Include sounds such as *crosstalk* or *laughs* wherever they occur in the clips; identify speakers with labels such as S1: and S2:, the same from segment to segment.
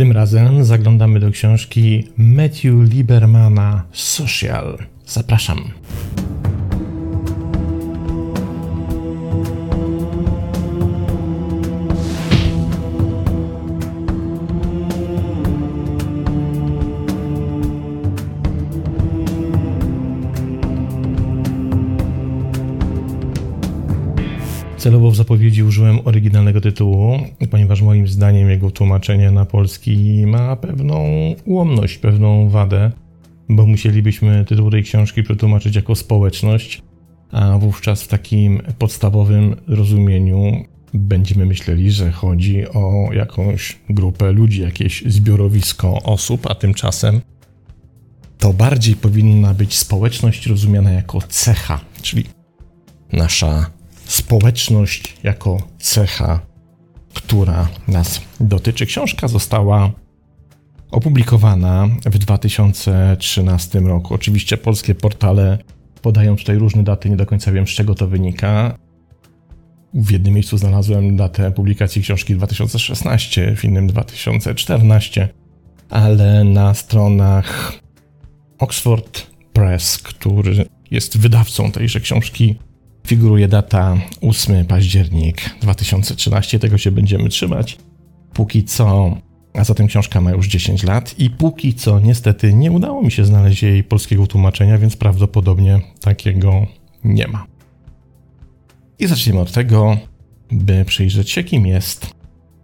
S1: Tym razem zaglądamy do książki Matthew Liebermana Social. Zapraszam. Celowo w zapowiedzi użyłem oryginalnego tytułu, ponieważ moim zdaniem jego tłumaczenie na polski ma pewną ułomność, pewną wadę, bo musielibyśmy tytuł tej książki przetłumaczyć jako społeczność, a wówczas w takim podstawowym rozumieniu będziemy myśleli, że chodzi o jakąś grupę ludzi, jakieś zbiorowisko osób, a tymczasem to bardziej powinna być społeczność rozumiana jako cecha, czyli nasza społeczność jako cecha, która nas dotyczy. Książka została opublikowana w 2013 roku. Oczywiście polskie portale podają tutaj różne daty, nie do końca wiem z czego to wynika. W jednym miejscu znalazłem datę publikacji książki 2016, w innym 2014, ale na stronach Oxford Press, który jest wydawcą tejże książki, figuruje data 8 październik 2013. Tego się będziemy trzymać. Póki co, a zatem książka ma już 10 lat i póki co niestety nie udało mi się znaleźć jej polskiego tłumaczenia, więc prawdopodobnie takiego nie ma. I zaczniemy od tego, by przyjrzeć się, kim jest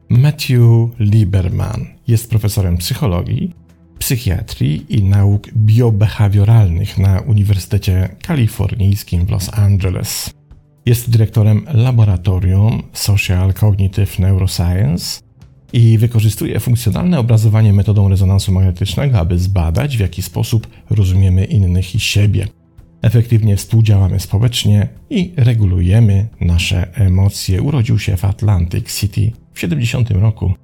S1: Matthew Lieberman. Jest profesorem psychologii, psychiatrii i nauk biobehawioralnych na Uniwersytecie Kalifornijskim w Los Angeles. Jest dyrektorem laboratorium Social Cognitive Neuroscience i wykorzystuje funkcjonalne obrazowanie metodą rezonansu magnetycznego, aby zbadać, w jaki sposób rozumiemy innych i siebie. Efektywnie współdziałamy społecznie i regulujemy nasze emocje. Urodził się w Atlantic City w 70 roku.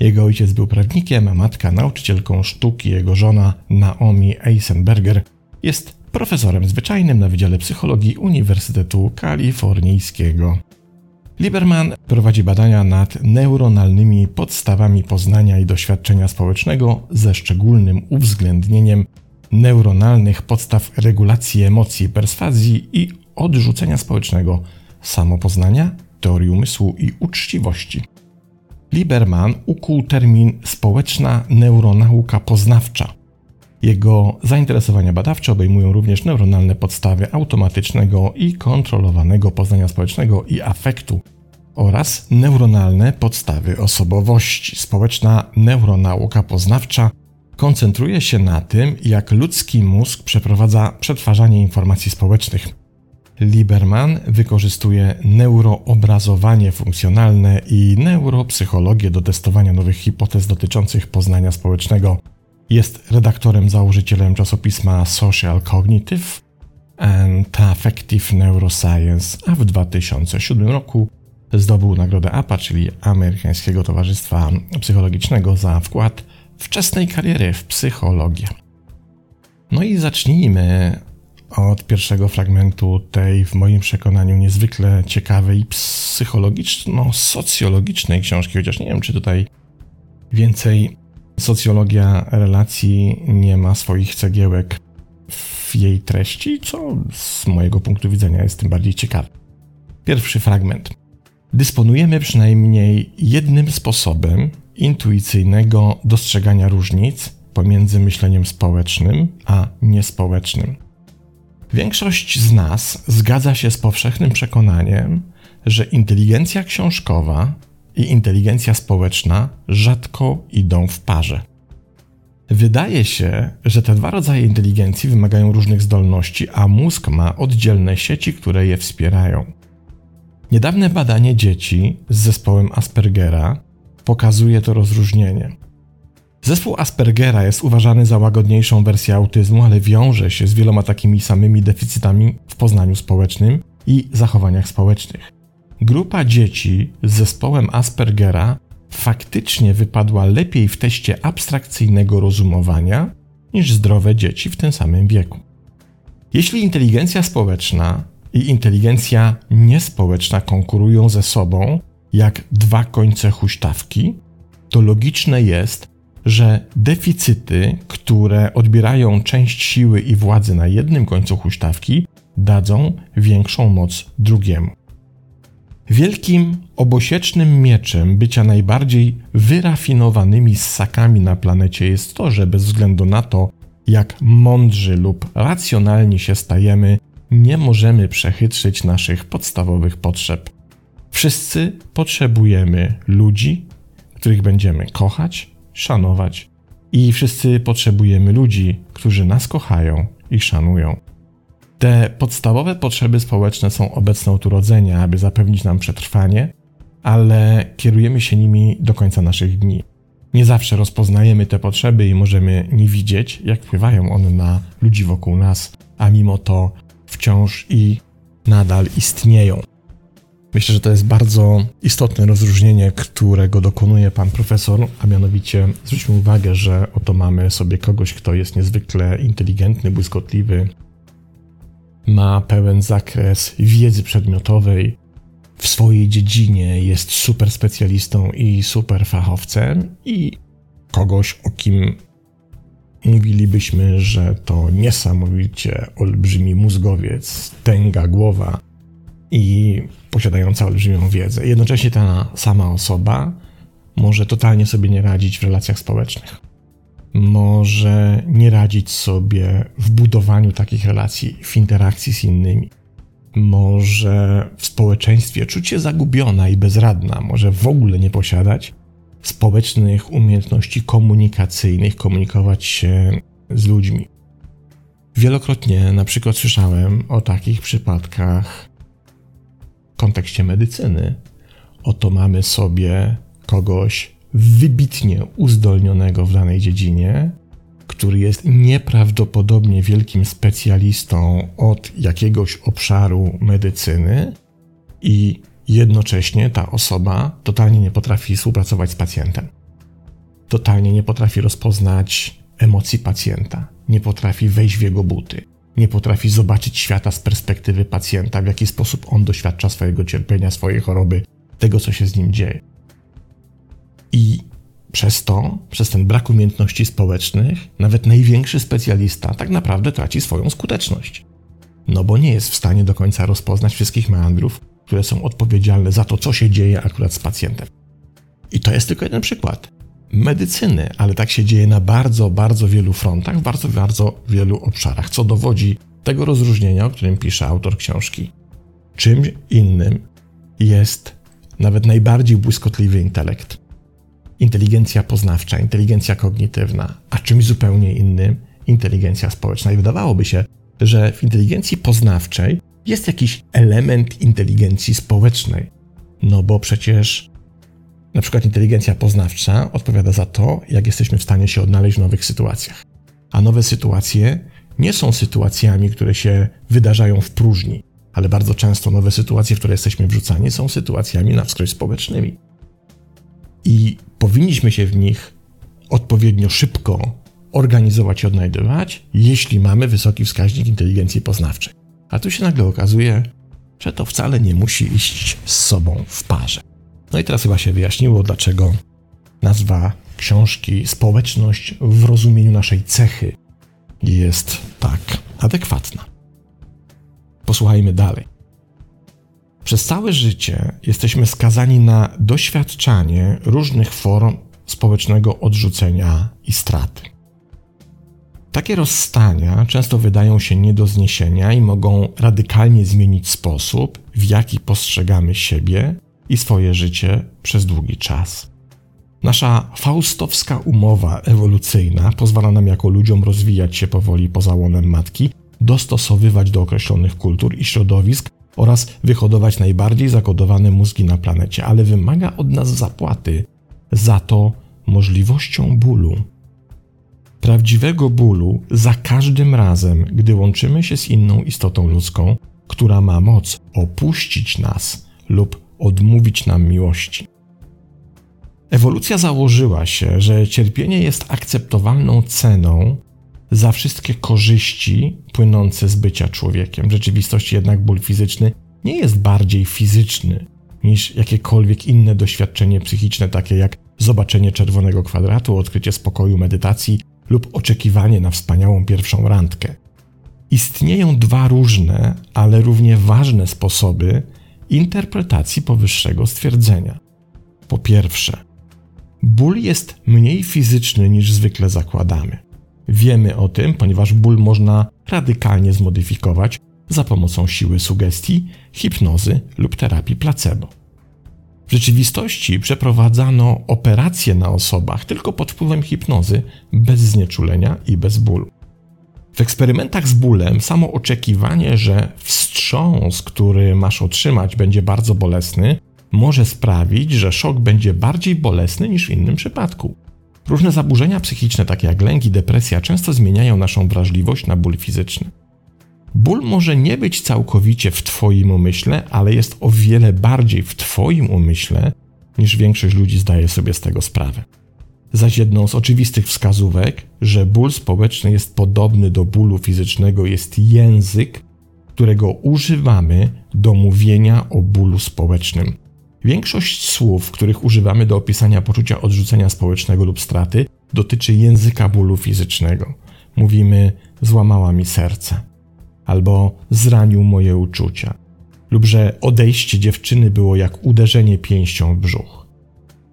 S1: Jego ojciec był prawnikiem, a matka nauczycielką sztuki. Jego żona Naomi Eisenberger jest profesorem zwyczajnym na Wydziale Psychologii Uniwersytetu Kalifornijskiego. Lieberman prowadzi badania nad neuronalnymi podstawami poznania i doświadczenia społecznego ze szczególnym uwzględnieniem neuronalnych podstaw regulacji emocji, perswazji i odrzucenia społecznego, samopoznania, teorii umysłu i uczciwości. Lieberman ukuł termin społeczna neuronauka poznawcza, jego zainteresowania badawcze obejmują również neuronalne podstawy automatycznego i kontrolowanego poznania społecznego i afektu oraz neuronalne podstawy osobowości. Społeczna neuronauka poznawcza koncentruje się na tym, jak ludzki mózg przeprowadza przetwarzanie informacji społecznych. Lieberman wykorzystuje neuroobrazowanie funkcjonalne i neuropsychologię do testowania nowych hipotez dotyczących poznania społecznego. Jest redaktorem, założycielem czasopisma Social Cognitive and Affective Neuroscience, a w 2007 roku zdobył nagrodę APA, czyli Amerykańskiego Towarzystwa Psychologicznego, za wkład wczesnej kariery w psychologię. No i zacznijmy od pierwszego fragmentu tej, w moim przekonaniu, niezwykle ciekawej psychologiczno-socjologicznej książki, chociaż nie wiem, czy tutaj więcej Socjologia relacji nie ma swoich cegiełek w jej treści, co z mojego punktu widzenia jest tym bardziej ciekawe. Pierwszy fragment. Dysponujemy przynajmniej jednym sposobem intuicyjnego dostrzegania różnic pomiędzy myśleniem społecznym a niespołecznym. Większość z nas zgadza się z powszechnym przekonaniem, że inteligencja książkowa i inteligencja społeczna rzadko idą w parze. Wydaje się, że te dwa rodzaje inteligencji wymagają różnych zdolności, a mózg ma oddzielne sieci, które je wspierają. Niedawne badanie dzieci z zespołem Aspergera pokazuje to rozróżnienie. Zespół Aspergera jest uważany za łagodniejszą wersję autyzmu, ale wiąże się z wieloma takimi samymi deficytami w poznaniu społecznym i zachowaniach społecznych. Grupa dzieci z zespołem Aspergera faktycznie wypadła lepiej w teście abstrakcyjnego rozumowania niż zdrowe dzieci w tym samym wieku. Jeśli inteligencja społeczna i inteligencja niespołeczna konkurują ze sobą jak dwa końce huśtawki, to logiczne jest, że deficyty, które odbierają część siły i władzy na jednym końcu huśtawki, dadzą większą moc drugiemu. Wielkim obosiecznym mieczem bycia najbardziej wyrafinowanymi ssakami na planecie jest to, że bez względu na to, jak mądrzy lub racjonalni się stajemy, nie możemy przechytrzyć naszych podstawowych potrzeb. Wszyscy potrzebujemy ludzi, których będziemy kochać, szanować, i wszyscy potrzebujemy ludzi, którzy nas kochają i szanują. Te podstawowe potrzeby społeczne są obecne od urodzenia, aby zapewnić nam przetrwanie, ale kierujemy się nimi do końca naszych dni. Nie zawsze rozpoznajemy te potrzeby i możemy nie widzieć, jak wpływają one na ludzi wokół nas, a mimo to wciąż i nadal istnieją. Myślę, że to jest bardzo istotne rozróżnienie, którego dokonuje pan profesor, a mianowicie zwróćmy uwagę, że oto mamy sobie kogoś, kto jest niezwykle inteligentny, błyskotliwy, ma pełen zakres wiedzy przedmiotowej, w swojej dziedzinie jest super specjalistą i super fachowcem, i kogoś, o kim mówilibyśmy, że to niesamowicie olbrzymi mózgowiec, tęga głowa i posiadająca olbrzymią wiedzę. Jednocześnie ta sama osoba może totalnie sobie nie radzić w relacjach społecznych. Może nie radzić sobie w budowaniu takich relacji, w interakcji z innymi. Może w społeczeństwie czuć się zagubiona i bezradna, może w ogóle nie posiadać społecznych umiejętności komunikacyjnych, komunikować się z ludźmi. Wielokrotnie na przykład słyszałem o takich przypadkach w kontekście medycyny. Oto mamy sobie kogoś wybitnie uzdolnionego w danej dziedzinie, który jest nieprawdopodobnie wielkim specjalistą od jakiegoś obszaru medycyny i jednocześnie ta osoba totalnie nie potrafi współpracować z pacjentem. Totalnie nie potrafi rozpoznać emocji pacjenta, nie potrafi wejść w jego buty, nie potrafi zobaczyć świata z perspektywy pacjenta, w jaki sposób on doświadcza swojego cierpienia, swojej choroby, tego, co się z nim dzieje. I przez to, przez ten brak umiejętności społecznych, nawet największy specjalista tak naprawdę traci swoją skuteczność. No bo nie jest w stanie do końca rozpoznać wszystkich meandrów, które są odpowiedzialne za to, co się dzieje akurat z pacjentem. I to jest tylko jeden przykład medycyny, ale tak się dzieje na bardzo, bardzo wielu frontach, w bardzo, bardzo wielu obszarach, co dowodzi tego rozróżnienia, o którym pisze autor książki. Czymś innym jest nawet najbardziej błyskotliwy intelekt, inteligencja poznawcza, inteligencja kognitywna, a czymś zupełnie innym inteligencja społeczna. I wydawałoby się, że w inteligencji poznawczej jest jakiś element inteligencji społecznej. No bo przecież na przykład inteligencja poznawcza odpowiada za to, jak jesteśmy w stanie się odnaleźć w nowych sytuacjach. A nowe sytuacje nie są sytuacjami, które się wydarzają w próżni, ale bardzo często nowe sytuacje, w które jesteśmy wrzucani, są sytuacjami na wskroś społecznymi. I powinniśmy się w nich odpowiednio szybko organizować i odnajdywać, jeśli mamy wysoki wskaźnik inteligencji poznawczej. A tu się nagle okazuje, że to wcale nie musi iść z sobą w parze. No i teraz chyba się wyjaśniło, dlaczego nazwa książki Społeczność w rozumieniu naszej cechy jest tak adekwatna. Posłuchajmy dalej. Przez całe życie jesteśmy skazani na doświadczanie różnych form społecznego odrzucenia i straty. Takie rozstania często wydają się nie do zniesienia i mogą radykalnie zmienić sposób, w jaki postrzegamy siebie i swoje życie przez długi czas. Nasza faustowska umowa ewolucyjna pozwala nam jako ludziom rozwijać się powoli poza łonem matki, dostosowywać do określonych kultur i środowisk oraz wyhodować najbardziej zakodowane mózgi na planecie, ale wymaga od nas zapłaty za to możliwością bólu. Prawdziwego bólu za każdym razem, gdy łączymy się z inną istotą ludzką, która ma moc opuścić nas lub odmówić nam miłości. Ewolucja założyła się, że cierpienie jest akceptowalną ceną za wszystkie korzyści płynące z bycia człowiekiem. W rzeczywistości jednak ból fizyczny nie jest bardziej fizyczny niż jakiekolwiek inne doświadczenie psychiczne, takie jak zobaczenie czerwonego kwadratu, odkrycie spokoju, medytacji lub oczekiwanie na wspaniałą pierwszą randkę. Istnieją dwa różne, ale równie ważne sposoby interpretacji powyższego stwierdzenia. Po pierwsze, ból jest mniej fizyczny niż zwykle zakładamy. Wiemy o tym, ponieważ ból można radykalnie zmodyfikować za pomocą siły sugestii, hipnozy lub terapii placebo. W rzeczywistości przeprowadzano operacje na osobach tylko pod wpływem hipnozy, bez znieczulenia i bez bólu. W eksperymentach z bólem samo oczekiwanie, że wstrząs, który masz otrzymać, będzie bardzo bolesny, może sprawić, że szok będzie bardziej bolesny niż w innym przypadku. Różne zaburzenia psychiczne, takie jak lęk i depresja, często zmieniają naszą wrażliwość na ból fizyczny. Ból może nie być całkowicie w Twoim umyśle, ale jest o wiele bardziej w Twoim umyśle, niż większość ludzi zdaje sobie z tego sprawę. Zaś jedną z oczywistych wskazówek, że ból społeczny jest podobny do bólu fizycznego, jest język, którego używamy do mówienia o bólu społecznym. Większość słów, których używamy do opisania poczucia odrzucenia społecznego lub straty, dotyczy języka bólu fizycznego. Mówimy: złamała mi serce, albo zranił moje uczucia, lub że odejście dziewczyny było jak uderzenie pięścią w brzuch.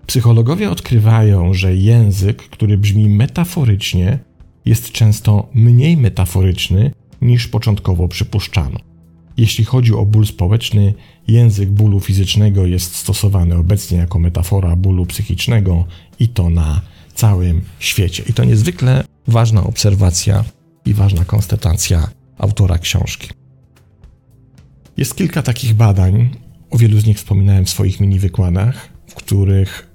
S1: Psychologowie odkrywają, że język, który brzmi metaforycznie, jest często mniej metaforyczny niż początkowo przypuszczano. Jeśli chodzi o ból społeczny, język bólu fizycznego jest stosowany obecnie jako metafora bólu psychicznego i to na całym świecie. I to niezwykle ważna obserwacja i ważna konstatacja autora książki. Jest kilka takich badań, o wielu z nich wspominałem w swoich mini wykładach, w których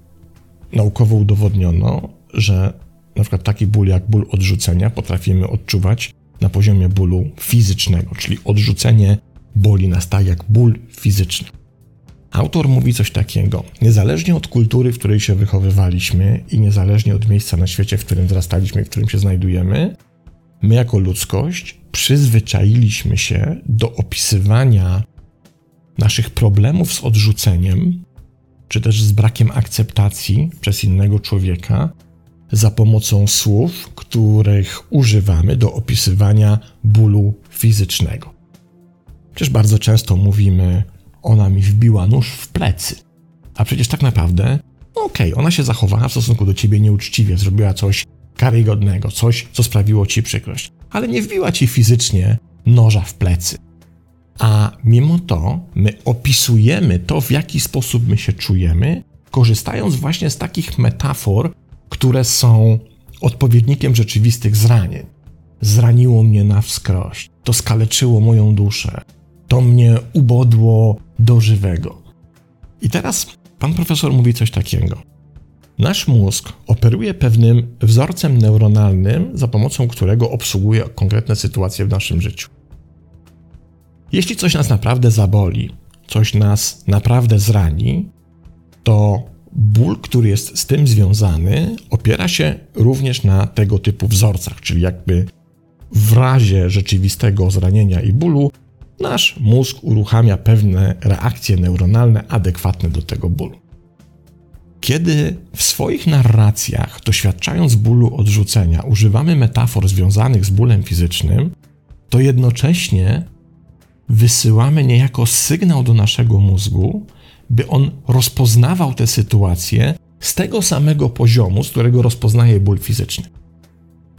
S1: naukowo udowodniono, że na przykład taki ból jak ból odrzucenia potrafimy odczuwać na poziomie bólu fizycznego, czyli odrzucenie boli nas tak jak ból fizyczny. Autor mówi coś takiego: niezależnie od kultury, w której się wychowywaliśmy i niezależnie od miejsca na świecie, w którym wzrastaliśmy, w którym się znajdujemy, my jako ludzkość przyzwyczailiśmy się do opisywania naszych problemów z odrzuceniem, czy też z brakiem akceptacji przez innego człowieka za pomocą słów, których używamy do opisywania bólu fizycznego. Przecież bardzo często mówimy, ona mi wbiła nóż w plecy. A przecież tak naprawdę, no okej, okay, ona się zachowała w stosunku do ciebie nieuczciwie, zrobiła coś karygodnego, coś, co sprawiło ci przykrość, ale nie wbiła ci fizycznie noża w plecy. A mimo to my opisujemy to, w jaki sposób my się czujemy, korzystając właśnie z takich metafor, które są odpowiednikiem rzeczywistych zranień. Zraniło mnie na wskroś, to skaleczyło moją duszę, to mnie ubodło do żywego. I teraz pan profesor mówi coś takiego. Nasz mózg operuje pewnym wzorcem neuronalnym, za pomocą którego obsługuje konkretne sytuacje w naszym życiu. Jeśli coś nas naprawdę zaboli, coś nas naprawdę zrani, to ból, który jest z tym związany, opiera się również na tego typu wzorcach, czyli jakby w razie rzeczywistego zranienia i bólu nasz mózg uruchamia pewne reakcje neuronalne adekwatne do tego bólu. Kiedy w swoich narracjach, doświadczając bólu odrzucenia, używamy metafor związanych z bólem fizycznym, to jednocześnie wysyłamy niejako sygnał do naszego mózgu, by on rozpoznawał te sytuacje z tego samego poziomu, z którego rozpoznaje ból fizyczny.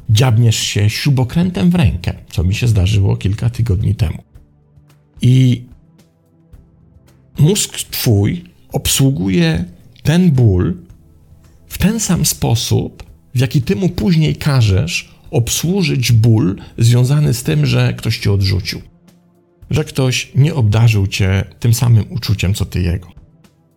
S1: Dziabniesz się śrubokrętem w rękę, co mi się zdarzyło kilka tygodni temu. I mózg twój obsługuje ten ból w ten sam sposób, w jaki ty mu później każesz obsłużyć ból związany z tym, że ktoś cię odrzucił. Że ktoś nie obdarzył cię tym samym uczuciem, co ty jego.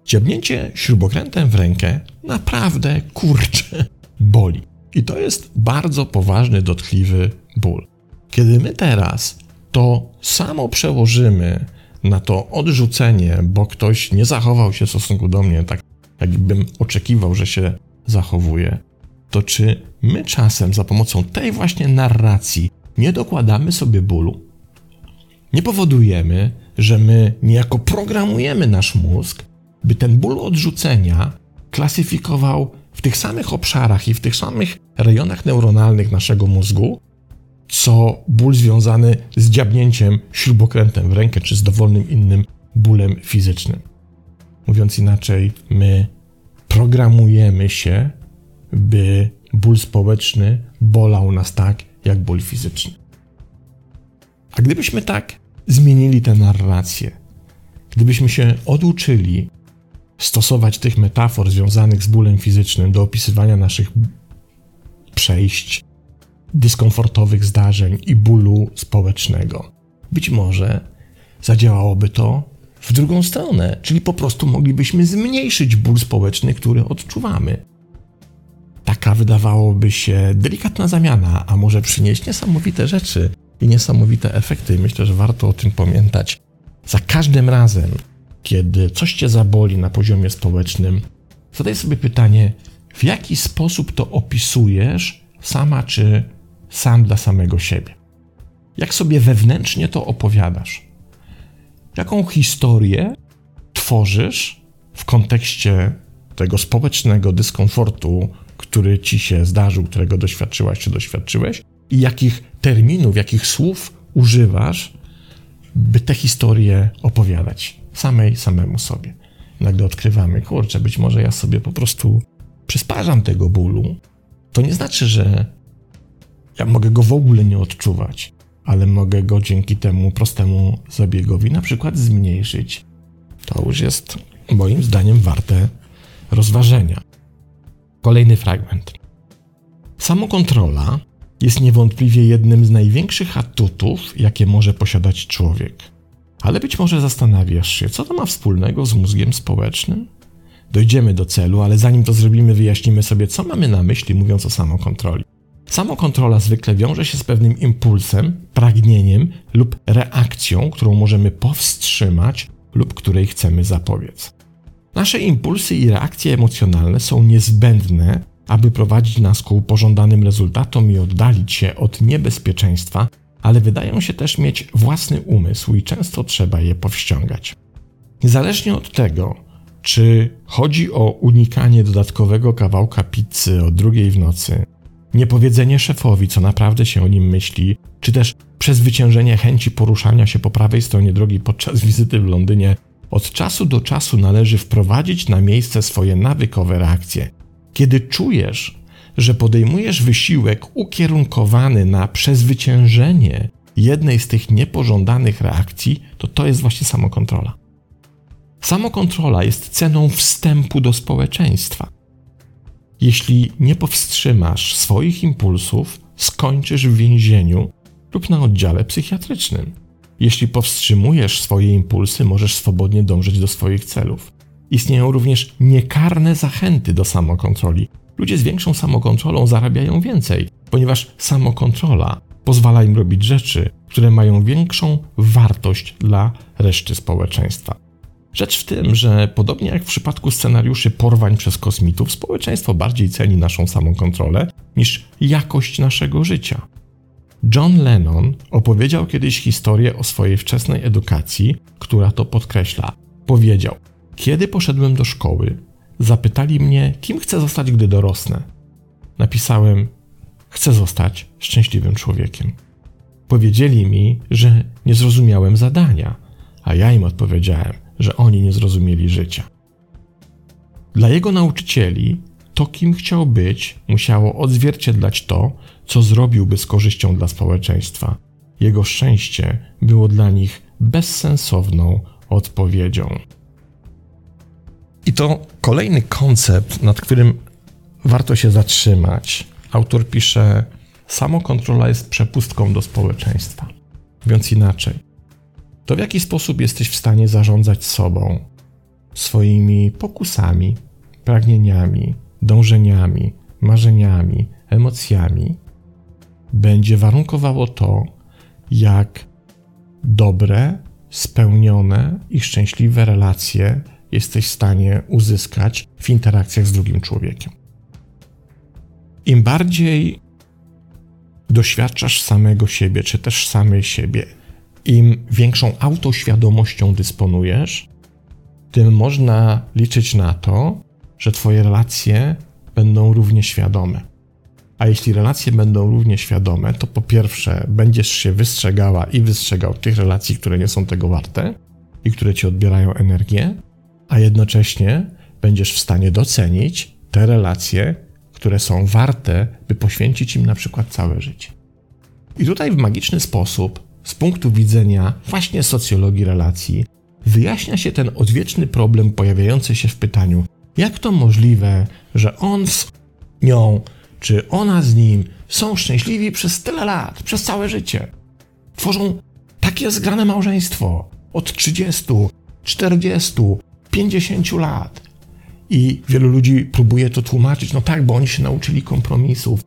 S1: Ciebnięcie śrubokrętem w rękę naprawdę, kurczę, *laughs* boli. I to jest bardzo poważny, dotkliwy ból. Kiedy my teraz to samo przełożymy na to odrzucenie, bo ktoś nie zachował się w stosunku do mnie tak, jakbym oczekiwał, że się zachowuje, to czy my czasem za pomocą tej właśnie narracji nie dokładamy sobie bólu? Nie powodujemy, że my niejako programujemy nasz mózg, by ten ból odrzucenia klasyfikował w tych samych obszarach i w tych samych rejonach neuronalnych naszego mózgu, co ból związany z dziabnięciem śrubokrętem w rękę czy z dowolnym innym bólem fizycznym. Mówiąc inaczej, my programujemy się, by ból społeczny bolał nas tak, jak ból fizyczny. A gdybyśmy tak zmienili tę narrację, gdybyśmy się oduczyli stosować tych metafor związanych z bólem fizycznym do opisywania naszych przejść, dyskomfortowych zdarzeń i bólu społecznego, być może zadziałałoby to w drugą stronę, czyli po prostu moglibyśmy zmniejszyć ból społeczny, który odczuwamy. Taka wydawałoby się delikatna zamiana, a może przynieść niesamowite rzeczy i niesamowite efekty. Myślę, że warto o tym pamiętać. Za każdym razem, kiedy coś cię zaboli na poziomie społecznym, zadaj sobie pytanie, w jaki sposób to opisujesz sama czy sam dla samego siebie. Jak sobie wewnętrznie to opowiadasz? Jaką historię tworzysz w kontekście tego społecznego dyskomfortu, który ci się zdarzył, którego doświadczyłaś czy doświadczyłeś, i jakich terminów, jakich słów używasz, by tę historię opowiadać samej, samemu sobie. Nagle odkrywamy, kurczę, być może ja sobie po prostu przysparzam tego bólu. To nie znaczy, że ja mogę go w ogóle nie odczuwać, ale mogę go dzięki temu prostemu zabiegowi na przykład zmniejszyć. To już jest moim zdaniem warte rozważenia. Kolejny fragment. Samokontrola jest niewątpliwie jednym z największych atutów, jakie może posiadać człowiek. Ale być może zastanawiasz się, co to ma wspólnego z mózgiem społecznym? Dojdziemy do celu, ale zanim to zrobimy, wyjaśnimy sobie, co mamy na myśli, mówiąc o samokontroli. Samokontrola zwykle wiąże się z pewnym impulsem, pragnieniem lub reakcją, którą możemy powstrzymać lub której chcemy zapobiec. Nasze impulsy i reakcje emocjonalne są niezbędne, aby prowadzić nas ku pożądanym rezultatom i oddalić się od niebezpieczeństwa, ale wydają się też mieć własny umysł i często trzeba je powściągać. Niezależnie od tego, czy chodzi o unikanie dodatkowego kawałka pizzy o drugiej w nocy, niepowiedzenie szefowi, co naprawdę się o nim myśli, czy też przezwyciężenie chęci poruszania się po prawej stronie drogi podczas wizyty w Londynie, od czasu do czasu należy wprowadzić na miejsce swoje nawykowe reakcje. Kiedy czujesz, że podejmujesz wysiłek ukierunkowany na przezwyciężenie jednej z tych niepożądanych reakcji, to to jest właśnie samokontrola. Samokontrola jest ceną wstępu do społeczeństwa. Jeśli nie powstrzymasz swoich impulsów, skończysz w więzieniu lub na oddziale psychiatrycznym. Jeśli powstrzymujesz swoje impulsy, możesz swobodnie dążyć do swoich celów. Istnieją również niekarne zachęty do samokontroli. Ludzie z większą samokontrolą zarabiają więcej, ponieważ samokontrola pozwala im robić rzeczy, które mają większą wartość dla reszty społeczeństwa. Rzecz w tym, że podobnie jak w przypadku scenariuszy porwań przez kosmitów, społeczeństwo bardziej ceni naszą samokontrolę niż jakość naszego życia. John Lennon opowiedział kiedyś historię o swojej wczesnej edukacji, która to podkreśla. Powiedział: Kiedy poszedłem do szkoły, zapytali mnie, kim chcę zostać, gdy dorosnę. Napisałem: Chcę zostać szczęśliwym człowiekiem. Powiedzieli mi, że nie zrozumiałem zadania, a ja im odpowiedziałem, że oni nie zrozumieli życia. Dla jego nauczycieli to, kim chciał być, musiało odzwierciedlać to, co zrobiłby z korzyścią dla społeczeństwa. Jego szczęście było dla nich bezsensowną odpowiedzią. I to kolejny koncept, nad którym warto się zatrzymać. Autor pisze: Samokontrola jest przepustką do społeczeństwa. Mówiąc inaczej, to w jaki sposób jesteś w stanie zarządzać sobą, swoimi pokusami, pragnieniami, dążeniami, marzeniami, emocjami, będzie warunkowało to, jak dobre, spełnione i szczęśliwe relacje jesteś w stanie uzyskać w interakcjach z drugim człowiekiem. Im bardziej doświadczasz samego siebie, czy też samej siebie, im większą autoświadomością dysponujesz, tym można liczyć na to, że Twoje relacje będą równie świadome. A jeśli relacje będą równie świadome, to po pierwsze będziesz się wystrzegała i wystrzegał tych relacji, które nie są tego warte i które ci odbierają energię, a jednocześnie będziesz w stanie docenić te relacje, które są warte, by poświęcić im na przykład całe życie. I tutaj w magiczny sposób, z punktu widzenia właśnie socjologii relacji, wyjaśnia się ten odwieczny problem pojawiający się w pytaniu: jak to możliwe, że on z nią, czy ona z nim są szczęśliwi przez tyle lat, przez całe życie? Tworzą takie zgrane małżeństwo od 30, 40, 50 lat. I wielu ludzi próbuje to tłumaczyć, no tak, bo oni się nauczyli kompromisów,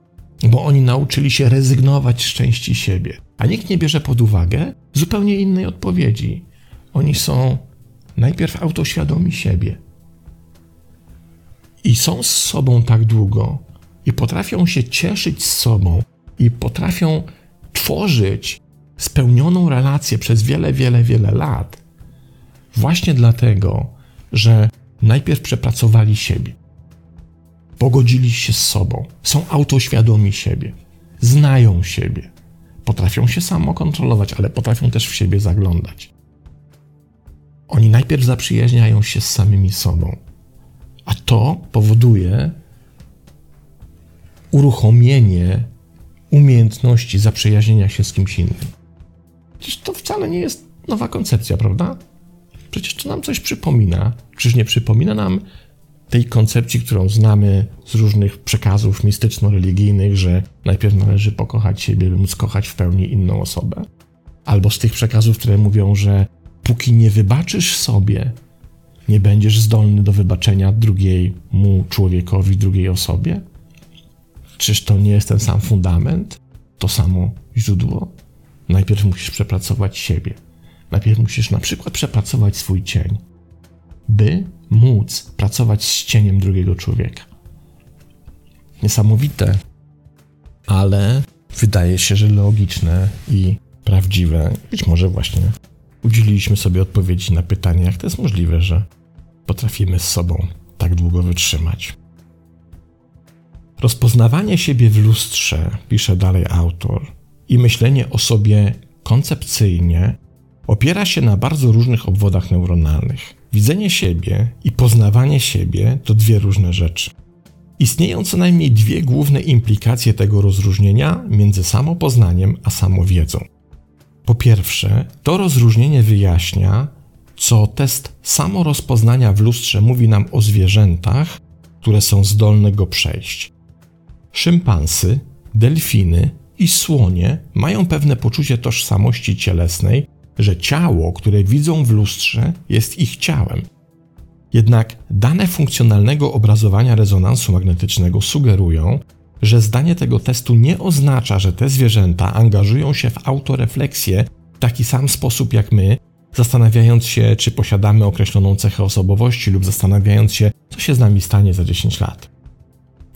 S1: bo oni nauczyli się rezygnować z części siebie. A nikt nie bierze pod uwagę zupełnie innej odpowiedzi. Oni są najpierw autoświadomi siebie. I są z sobą tak długo i potrafią się cieszyć z sobą i potrafią tworzyć spełnioną relację przez wiele, wiele, wiele lat, właśnie dlatego, że najpierw przepracowali siebie, pogodzili się z sobą, są autoświadomi siebie, znają siebie, potrafią się samo kontrolować, ale potrafią też w siebie zaglądać. Oni najpierw zaprzyjaźniają się z samymi sobą, a to powoduje uruchomienie umiejętności zaprzyjaźnienia się z kimś innym. Przecież to wcale nie jest nowa koncepcja, prawda? Przecież to nam coś przypomina. Czyż nie przypomina nam tej koncepcji, którą znamy z różnych przekazów mistyczno-religijnych, że najpierw należy pokochać siebie, by móc kochać w pełni inną osobę? Albo z tych przekazów, które mówią, że póki nie wybaczysz sobie, nie będziesz zdolny do wybaczenia drugiemu człowiekowi, drugiej osobie? Czyż to nie jest ten sam fundament, to samo źródło? Najpierw musisz przepracować siebie. Najpierw musisz na przykład przepracować swój cień, by móc pracować z cieniem drugiego człowieka. Niesamowite, ale wydaje się, że logiczne i prawdziwe. Być może właśnie udzieliliśmy sobie odpowiedzi na pytanie, jak to jest możliwe, że potrafimy z sobą tak długo wytrzymać. Rozpoznawanie siebie w lustrze, pisze dalej autor, i myślenie o sobie koncepcyjnie opiera się na bardzo różnych obwodach neuronalnych. Widzenie siebie i poznawanie siebie to dwie różne rzeczy. Istnieją co najmniej dwie główne implikacje tego rozróżnienia między samopoznaniem a samowiedzą. Po pierwsze, to rozróżnienie wyjaśnia, co test samorozpoznania w lustrze mówi nam o zwierzętach, które są zdolne go przejść. Szympansy, delfiny i słonie mają pewne poczucie tożsamości cielesnej, że ciało, które widzą w lustrze, jest ich ciałem. Jednak dane funkcjonalnego obrazowania rezonansu magnetycznego sugerują, że zdanie tego testu nie oznacza, że te zwierzęta angażują się w autorefleksję w taki sam sposób jak my, zastanawiając się, czy posiadamy określoną cechę osobowości lub zastanawiając się, co się z nami stanie za 10 lat.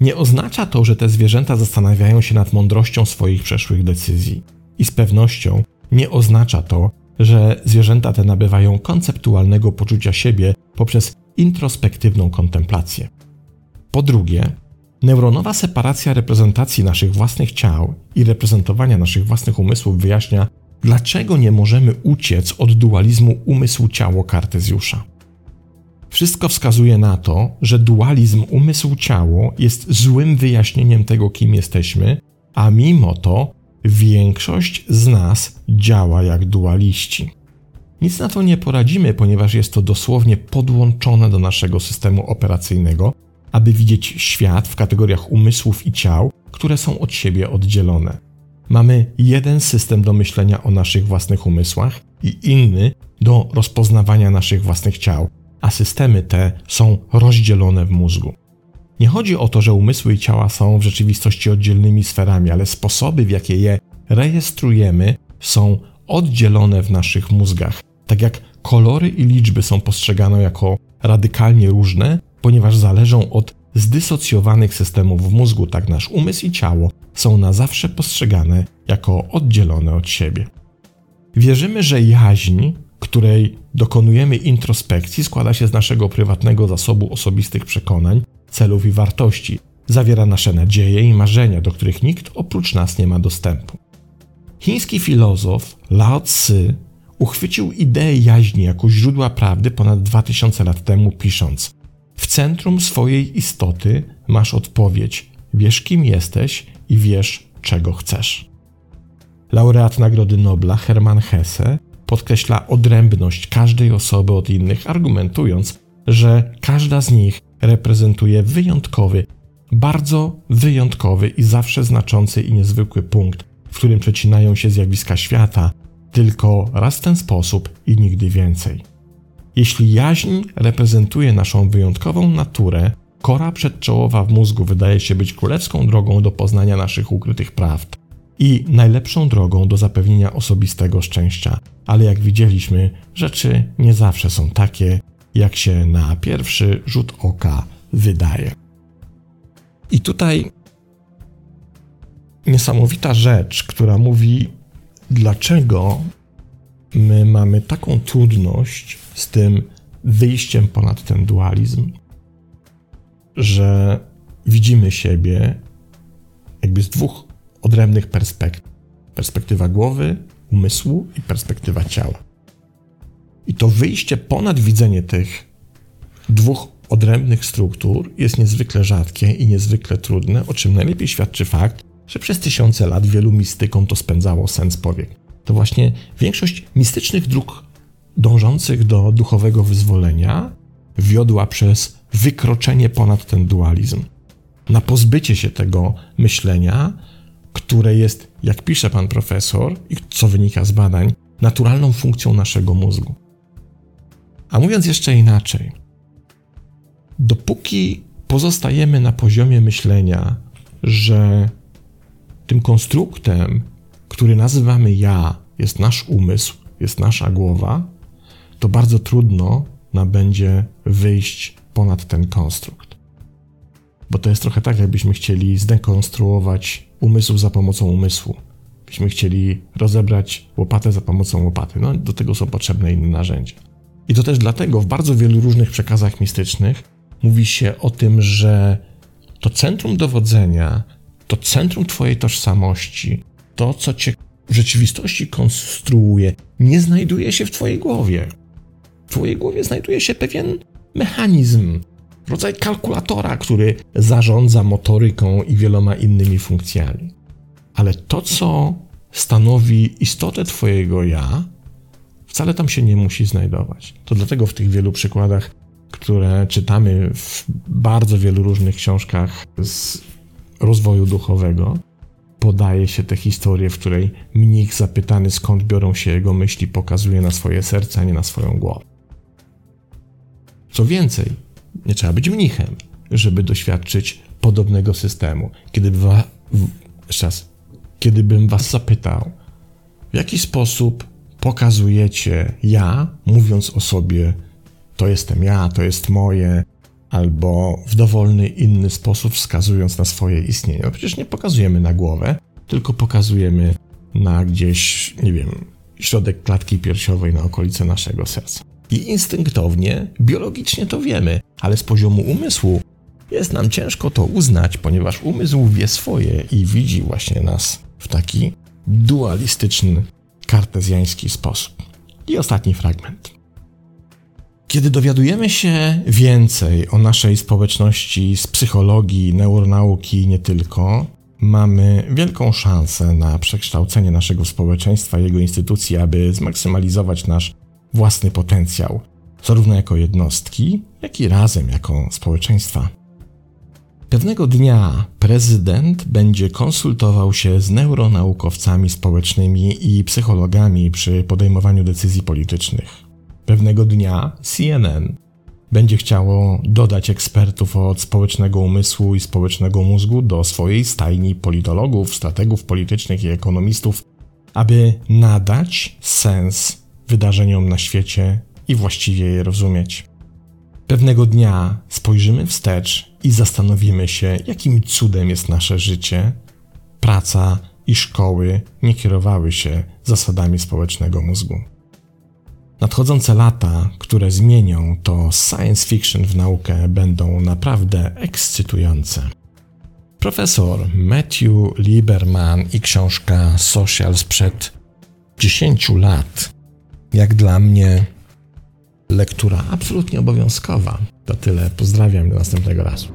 S1: Nie oznacza to, że te zwierzęta zastanawiają się nad mądrością swoich przeszłych decyzji. I z pewnością nie oznacza to, że zwierzęta te nabywają konceptualnego poczucia siebie poprzez introspektywną kontemplację. Po drugie, neuronowa separacja reprezentacji naszych własnych ciał i reprezentowania naszych własnych umysłów wyjaśnia, dlaczego nie możemy uciec od dualizmu umysł-ciało Kartezjusza. Wszystko wskazuje na to, że dualizm umysł-ciało jest złym wyjaśnieniem tego, kim jesteśmy, a mimo to większość z nas działa jak dualiści. Nic na to nie poradzimy, ponieważ jest to dosłownie podłączone do naszego systemu operacyjnego, aby widzieć świat w kategoriach umysłów i ciał, które są od siebie oddzielone. Mamy jeden system do myślenia o naszych własnych umysłach i inny do rozpoznawania naszych własnych ciał, a systemy te są rozdzielone w mózgu. Nie chodzi o to, że umysły i ciała są w rzeczywistości oddzielnymi sferami, ale sposoby, w jakie je rejestrujemy, są oddzielone w naszych mózgach. Tak jak kolory i liczby są postrzegane jako radykalnie różne, ponieważ zależą od zdysocjowanych systemów w mózgu, tak nasz umysł i ciało są na zawsze postrzegane jako oddzielone od siebie. Wierzymy, że jaźń której dokonujemy introspekcji, składa się z naszego prywatnego zasobu osobistych przekonań, celów i wartości. zawiera nasze nadzieje i marzenia, do których nikt oprócz nas nie ma dostępu. Chiński filozof Lao Tzu uchwycił ideę jaźni jako źródła prawdy ponad 2000 lat temu, pisząc: W centrum swojej istoty masz odpowiedź, wiesz kim jesteś i wiesz czego chcesz. Laureat Nagrody Nobla Hermann Hesse podkreśla odrębność każdej osoby od innych, argumentując, że każda z nich reprezentuje wyjątkowy, bardzo wyjątkowy i zawsze znaczący i niezwykły punkt, w którym przecinają się zjawiska świata, tylko raz w ten sposób i nigdy więcej. Jeśli jaźń reprezentuje naszą wyjątkową naturę, kora przedczołowa w mózgu wydaje się być królewską drogą do poznania naszych ukrytych prawd i najlepszą drogą do zapewnienia osobistego szczęścia. Ale jak widzieliśmy, rzeczy nie zawsze są takie, jak się na pierwszy rzut oka wydaje. I tutaj niesamowita rzecz, która mówi, dlaczego my mamy taką trudność z tym wyjściem ponad ten dualizm, że widzimy siebie jakby z dwóch odrębnych perspektyw: perspektywa głowy, umysłu i perspektywa ciała. I to wyjście ponad widzenie tych dwóch odrębnych struktur jest niezwykle rzadkie i niezwykle trudne, o czym najlepiej świadczy fakt, że przez tysiące lat wielu mistykom to spędzało sens powiek. To właśnie większość mistycznych dróg dążących do duchowego wyzwolenia wiodła przez wykroczenie ponad ten dualizm. Na pozbycie się tego myślenia, które jest, jak pisze pan profesor, i co wynika z badań, naturalną funkcją naszego mózgu. A mówiąc jeszcze inaczej, dopóki pozostajemy na poziomie myślenia, że tym konstruktem, który nazywamy ja, jest nasz umysł, jest nasza głowa, to bardzo trudno nam będzie wyjść ponad ten konstrukt. Bo to jest trochę tak, jakbyśmy chcieli zdekonstruować umysł za pomocą umysłu. Byśmy chcieli rozebrać łopatę za pomocą łopaty. No, do tego są potrzebne inne narzędzia. I to też dlatego w bardzo wielu różnych przekazach mistycznych mówi się o tym, że to centrum dowodzenia, to centrum Twojej tożsamości, to co Cię w rzeczywistości konstruuje, nie znajduje się w Twojej głowie. W Twojej głowie znajduje się pewien mechanizm, rodzaj kalkulatora, który zarządza motoryką i wieloma innymi funkcjami. Ale to, co stanowi istotę Twojego ja, wcale tam się nie musi znajdować. To dlatego w tych wielu przykładach, które czytamy w bardzo wielu różnych książkach z rozwoju duchowego, podaje się tę historię, w której mnich zapytany skąd biorą się jego myśli, pokazuje na swoje serce, a nie na swoją głowę. Co więcej, nie trzeba być mnichem, żeby doświadczyć podobnego systemu. Kiedy wa, jeszcze raz, kiedybym was zapytał, w jaki sposób pokazujecie ja, mówiąc o sobie, to jestem ja, to jest moje, albo w dowolny inny sposób wskazując na swoje istnienie. No przecież nie pokazujemy na głowę, tylko pokazujemy na gdzieś, nie wiem, środek klatki piersiowej, na okolice naszego serca. I instynktownie, biologicznie to wiemy, ale z poziomu umysłu jest nam ciężko to uznać, ponieważ umysł wie swoje i widzi właśnie nas w taki dualistyczny, kartezjański sposób. I ostatni fragment. Kiedy dowiadujemy się więcej o naszej społeczności z psychologii, neuronauki i nie tylko, mamy wielką szansę na przekształcenie naszego społeczeństwa i jego instytucji, aby zmaksymalizować nasz własny potencjał, zarówno jako jednostki, jak i razem jako społeczeństwa. Pewnego dnia prezydent będzie konsultował się z neuronaukowcami społecznymi i psychologami przy podejmowaniu decyzji politycznych. Pewnego dnia CNN będzie chciało dodać ekspertów od społecznego umysłu i społecznego mózgu do swojej stajni politologów, strategów politycznych i ekonomistów, aby nadać sens wydarzeniom na świecie i właściwie je rozumieć. Pewnego dnia spojrzymy wstecz i zastanowimy się, jakim cudem jest nasze życie, praca i szkoły nie kierowały się zasadami społecznego mózgu. Nadchodzące lata, które zmienią to science fiction w naukę, będą naprawdę ekscytujące. Profesor Matthew Lieberman i książka Social sprzed 10 lat. Jak dla mnie lektura absolutnie obowiązkowa. To tyle. Pozdrawiam do następnego razu.